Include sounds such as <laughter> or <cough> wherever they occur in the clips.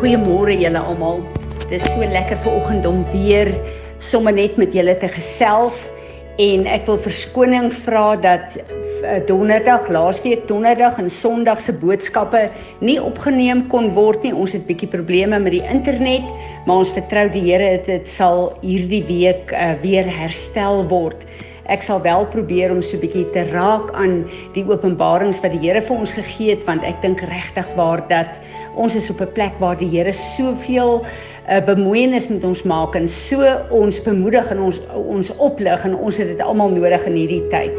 Goeiemôre julle almal. Dis so lekker ver oggend om weer sommer net met julle te gesels en ek wil verskoning vra dat eh, donderdag, laasweek donderdag en sonderdag se boodskappe nie opgeneem kon word nie. Ons het bietjie probleme met die internet, maar ons vertrou die Here dit sal hierdie week uh, weer herstel word. Ek sal wel probeer om so bietjie te raak aan die openbarings wat die Here vir ons gegee het want ek dink regtig waar dat ons is op 'n plek waar die Here soveel uh, bemoeienis met ons maak en so ons bemoedig en ons ons oplig en ons het dit almal nodig in hierdie tyd.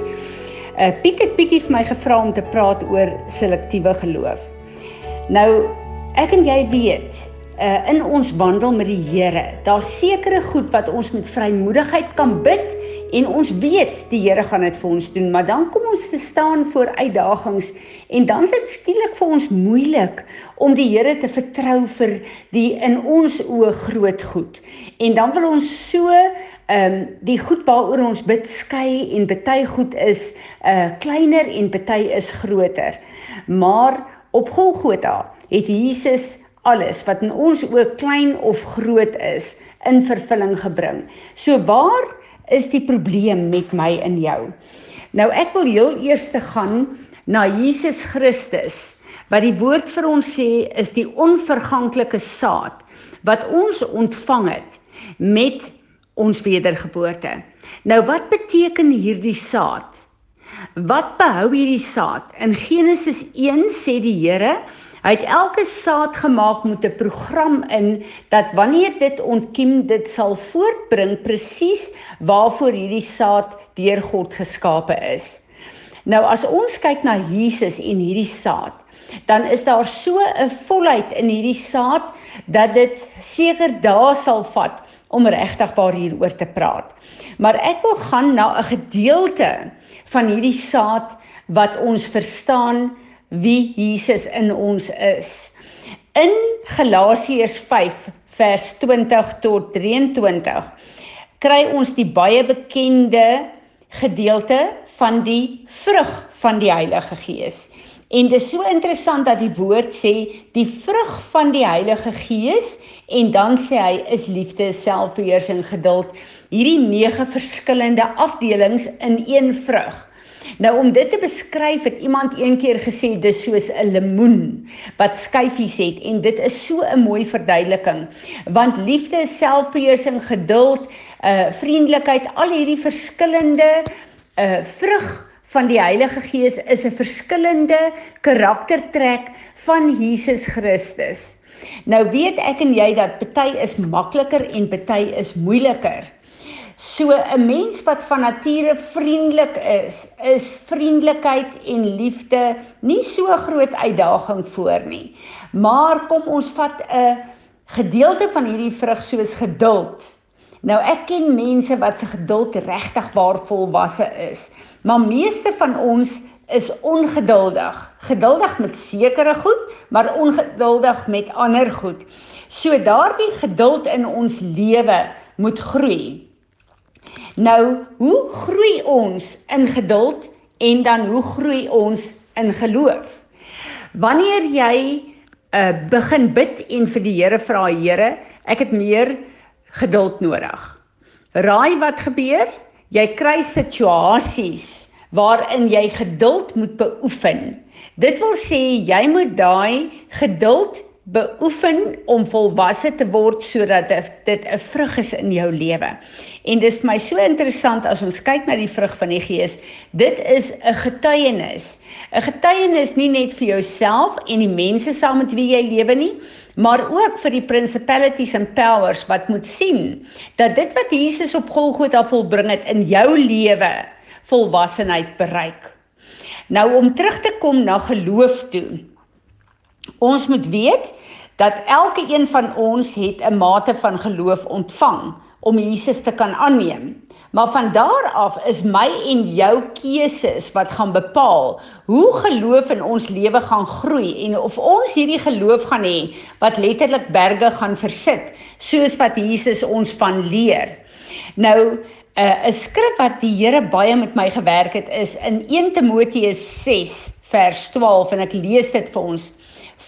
Uh Piet het bietjie vir my gevra om te praat oor selektiewe geloof. Nou ek en jy weet uh in ons wandel met die Here, daar's sekere goed wat ons met vrymoedigheid kan bid en ons weet die Here gaan dit vir ons doen, maar dan kom ons te staan voor uitdagings en dan is dit skielik vir ons moeilik om die Here te vertrou vir die in ons oë groot goed. En dan wil ons so ehm um, die goed waaroor ons bid skei en baie goed is uh kleiner en baie is groter. Maar op Golgotha het Jesus alles wat in ons oë klein of groot is in vervulling gebring. So waar is die probleem met my en jou. Nou ek wil heel eers te gaan na Jesus Christus wat die woord vir ons sê is die onverganklike saad wat ons ontvang het met ons wedergeboorte. Nou wat beteken hierdie saad? Wat behou hierdie saad? In Genesis 1 sê die Here, Hy het elke saad gemaak met 'n program in dat wanneer dit ontkiem dit sal voortbring presies waarvoor hierdie saad deur God geskape is. Nou as ons kyk na Jesus en hierdie saad, dan is daar so 'n volheid in hierdie saad dat dit seker dae sal vat om regtig waar hieroor te praat. Maar ek wil gaan na 'n gedeelte van hierdie saad wat ons verstaan wie Jesus in ons is. In Galasiërs 5 vers 20 tot 23 kry ons die baie bekende gedeelte van die vrug van die Heilige Gees. En dit is so interessant dat die woord sê die vrug van die Heilige Gees en dan sê hy is liefde, selfbeheersing, geduld. Hierdie nege verskillende afdelings in een vrug. Nou om dit te beskryf het iemand eendag gesê dis soos 'n lemoen wat skyfies het en dit is so 'n mooi verduideliking want liefde is selfbeheersing, geduld, uh vriendelikheid, al hierdie verskillende uh vrug van die Heilige Gees is 'n verskillende karaktertrek van Jesus Christus. Nou weet ek en jy dat party is makliker en party is moeiliker. So 'n mens wat van nature vriendelik is, is vriendelikheid en liefde nie so groot uitdaging voor nie. Maar kom ons vat 'n gedeelte van hierdie vrug soos geduld. Nou ek ken mense wat se geduld regtig waar volwasse is, maar meeste van ons is ongeduldig. Geduldig met sekere goed, maar ongeduldig met ander goed. So daardie geduld in ons lewe moet groei. Nou, hoe groei ons in geduld en dan hoe groei ons in geloof? Wanneer jy uh begin bid en vir die Here vra, Here, ek het meer geduld nodig. Raai wat gebeur? Jy kry situasies waarin jy geduld moet beoefen. Dit wil sê jy moet daai geduld beoefen om volwasse te word sodat dit 'n vrug is in jou lewe. En dis vir my so interessant as ons kyk na die vrug van die Gees. Dit is 'n getuienis. 'n Getuienis nie net vir jouself en die mense saam met wie jy lewe nie, maar ook vir die principalities and powers wat moet sien dat dit wat Jesus op Golgotha volbring het in jou lewe volwassenheid bereik. Nou om terug te kom na geloof toe. Ons moet weet dat elke een van ons het 'n mate van geloof ontvang om Jesus te kan aanneem. Maar van daar af is my en jou keuses wat gaan bepaal hoe geloof in ons lewe gaan groei en of ons hierdie geloof gaan hê wat letterlik berge gaan versit soos wat Jesus ons van leer. Nou 'n uh, skrif wat die Here baie met my gewerk het is in 1 Timoteus 6 vers 12 en ek lees dit vir ons.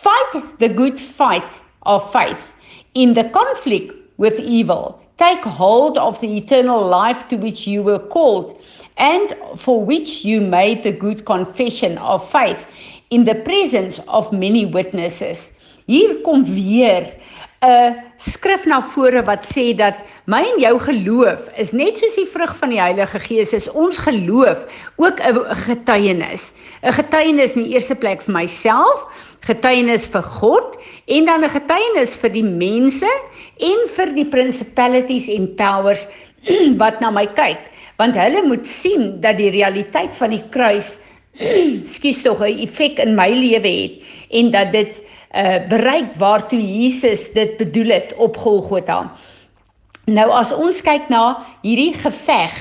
Fight the good fight of faith. In the conflict with evil, take hold of the eternal life to which you were called and for which you made the good confession of faith in the presence of many witnesses. Hier kom weer 'n skrif na vore wat sê dat my en jou geloof is net soos die vrug van die Heilige Gees is ons geloof ook 'n getuienis. 'n Getuienis in die eerste plek vir myself, getuienis vir God en dan 'n getuienis vir die mense en vir die principalities en powers <clears throat> wat na my kyk, want hulle moet sien dat die realiteit van die kruis <clears throat> skies tog 'n effek in my lewe het en dat dit uh bereik waartoe Jesus dit bedoel het op Golgotha. Nou as ons kyk na hierdie geveg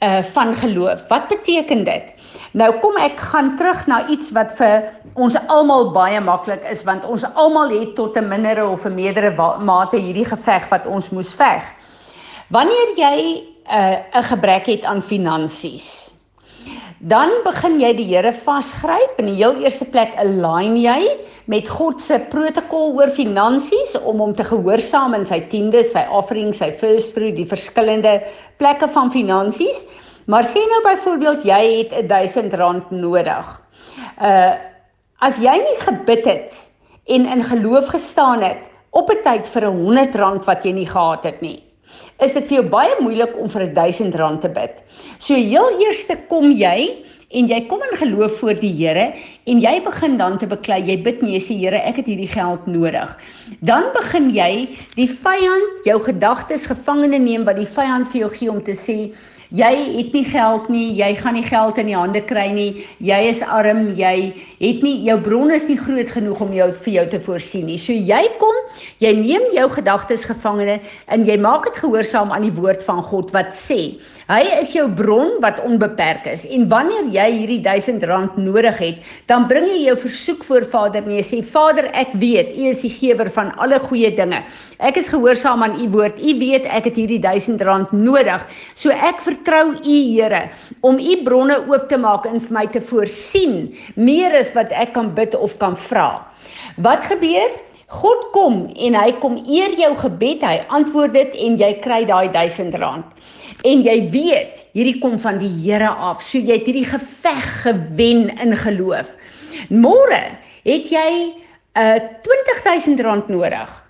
uh van geloof, wat beteken dit? Nou kom ek gaan terug na iets wat vir ons almal baie maklik is want ons almal het tot 'n mindere of 'n meerdere mate hierdie geveg wat ons moes veg. Wanneer jy 'n uh, 'n gebrek het aan finansies, dan begin jy die Here vasgryp in die heel eerste plek align jy met God se protokol oor finansies om hom te gehoorsaam in sy tiendes, sy offerings, sy first fruit, die verskillende plekke van finansies. Maar sê nou byvoorbeeld jy het 1000 rand nodig. Uh as jy nie gebid het en in geloof gestaan het op 'n tyd vir 'n 100 rand wat jy nie gehad het nie is dit vir jou baie moeilik om vir 1000 rand te bid. So heel eerste kom jy en jy kom in geloof voor die Here en jy begin dan te beklei, jy bid nie, jy sê Here, ek het hierdie geld nodig. Dan begin jy die vyand, jou gedagtes gevangene neem wat die vyand vir jou gee om te sê Jy het nie geld nie, jy gaan nie geld in die hande kry nie. Jy is arm, jy het nie jou bron is nie groot genoeg om jou vir jou te voorsien nie. So jy kom, jy neem jou gedagtes gevangene en jy maak dit gehoorsaam aan die woord van God wat sê: Hy is jou bron wat onbeperk is. En wanneer jy hierdie 1000 rand nodig het, dan bring jy jou versoek voor Vader en jy sê: Vader, ek weet U is die gewer van alle goeie dinge. Ek is gehoorsaam aan U woord. U weet ek het hierdie 1000 rand nodig. So ek vertrou U Here om U bronne oop te maak en vir my te voorsien meer as wat ek kan bid of kan vra. Wat gebeur? God kom en hy kom eer jou gebed. Hy antwoord dit en jy kry daai 1000 rand. En jy weet, hierdie kom van die Here af. So jy het hierdie geveg gewen in geloof. Môre het jy 'n uh, 20000 rand nodig.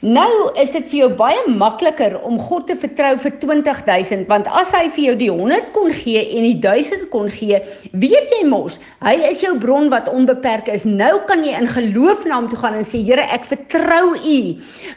Nou is dit vir jou baie makliker om God te vertrou vir 20000 want as hy vir jou die 100 kon gee en die 1000 kon gee, weet jy mos, hy is jou bron wat onbeperk is. Nou kan jy in geloof na hom toe gaan en sê Here, ek vertrou U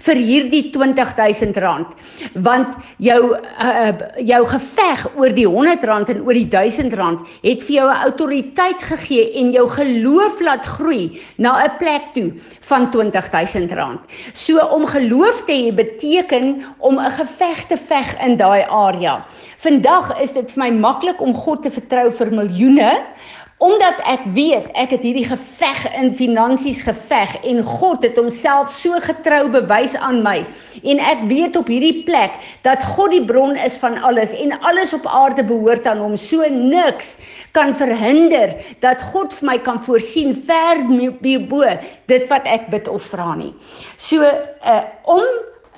vir hierdie 20000 rand. Want jou uh, jou geveg oor die 100 rand en oor die 1000 rand het vir jou 'n autoriteit gegee en jou geloof laat groei na 'n plek toe van 20000 rand. So om geloof te hê beteken om 'n geveg te veg in daai area. Vandag is dit vir my maklik om God te vertrou vir miljoene omdat ek weet ek het hierdie geveg in finansies geveg en God het homself so getrou bewys aan my. En ek weet op hierdie plek dat God die bron is van alles en alles op aarde behoort aan hom. So niks kan verhinder dat God vir my kan voorsien ver bo dit wat ek bid of vra nie. So uh, om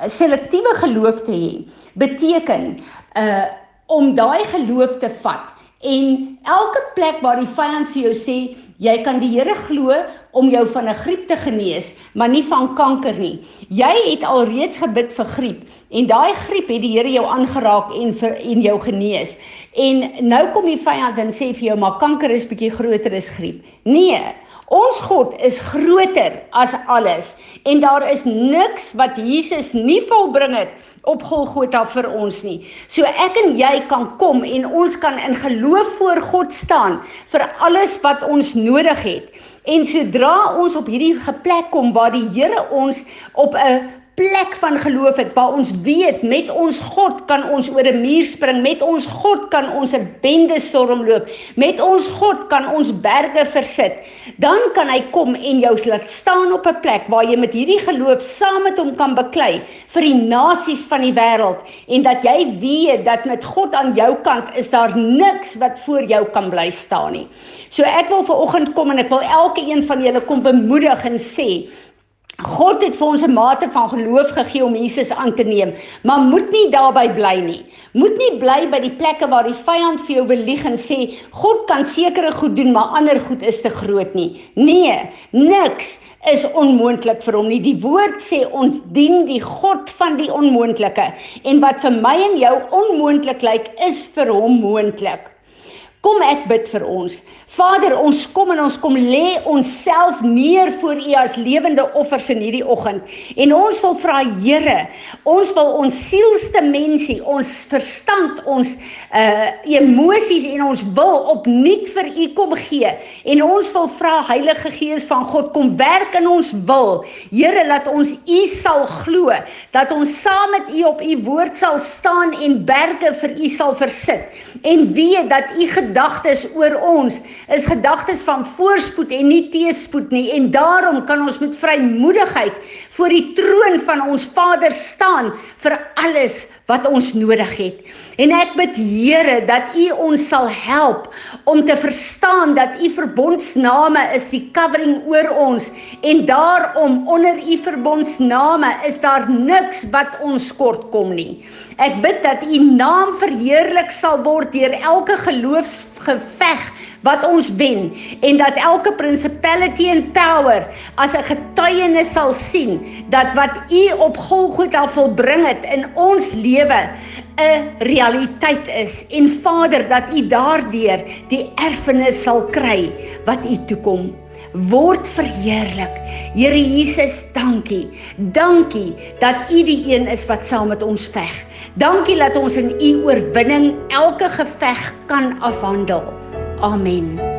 selektiewe geloof te hê beteken uh, om daai geloof te vat En elke plek waar die vyand vir jou sê jy kan die Here glo om jou van 'n griep te genees, maar nie van kanker nie. Jy het alreeds gebid vir griep en daai griep het die Here jou aangeraak en vir en jou genees. En nou kom die vyand en sê vir jou maar kanker is bietjie groter as griep. Nee, Ons God is groter as alles en daar is niks wat Jesus nie volbring het op Golgotha vir ons nie. So ek en jy kan kom en ons kan in geloof voor God staan vir alles wat ons nodig het. En sodra ons op hierdie plek kom waar die Here ons op 'n plek van geloof het waar ons weet met ons God kan ons oor 'n muur spring, met ons God kan ons 'n bende storm loop, met ons God kan ons berge versit. Dan kan hy kom en jou laat staan op 'n plek waar jy met hierdie geloof saam met hom kan beklei vir die nasies van die wêreld en dat jy weet dat met God aan jou kant is daar niks wat voor jou kan bly staan nie. So ek wil ver oggend kom en ek wil elke een van julle kom bemoedig en sê God het vir ons 'n mate van geloof gegee om Jesus aan te neem, maar moet nie daarby bly nie. Moet nie bly by die plekke waar die vyand vir jou belieg en sê God kan sekere goed doen, maar ander goed is te groot nie. Nee, niks is onmoontlik vir hom nie. Die woord sê ons dien die God van die onmoontlike en wat vir my en jou onmoontlik lyk, is vir hom moontlik. Kom ek bid vir ons. Vader, ons kom en ons kom lê onsself neer voor U as lewende offers in hierdie oggend. En ons wil vra Here, ons wil ons sielste mensie, ons verstand, ons uh emosies en ons wil opnuut vir U kom gee. En ons wil vra Heilige Gees van God kom werk in ons wil. Here, laat ons U sal glo, dat ons saam met U op U woord sal staan en berge vir U sal versit. En weet dat U gedagtes oor ons is gedagtes van voorspoed en nie teëspoed nie. En daarom kan ons met vrymoedigheid voor die troon van ons Vader staan vir alles wat ons nodig het. En ek bid Here dat U ons sal help om te verstaan dat U verbondsname is die covering oor ons en daarom onder U verbondsname is daar niks wat ons kort kom nie. Ek bid dat U naam verheerlik sal word deur elke geloofsgeveg wat ons wen en dat elke principality and power as 'n getuienis sal sien dat wat U op Golgotha volbring het in ons lewe 'n realiteit is en Vader dat U daardeur die erfenis sal kry wat U toekom word verheerlik. Here Jesus, dankie. Dankie dat U die een is wat saam met ons veg. Dankie dat ons in U oorwinning elke geveg kan afhandel. Amen.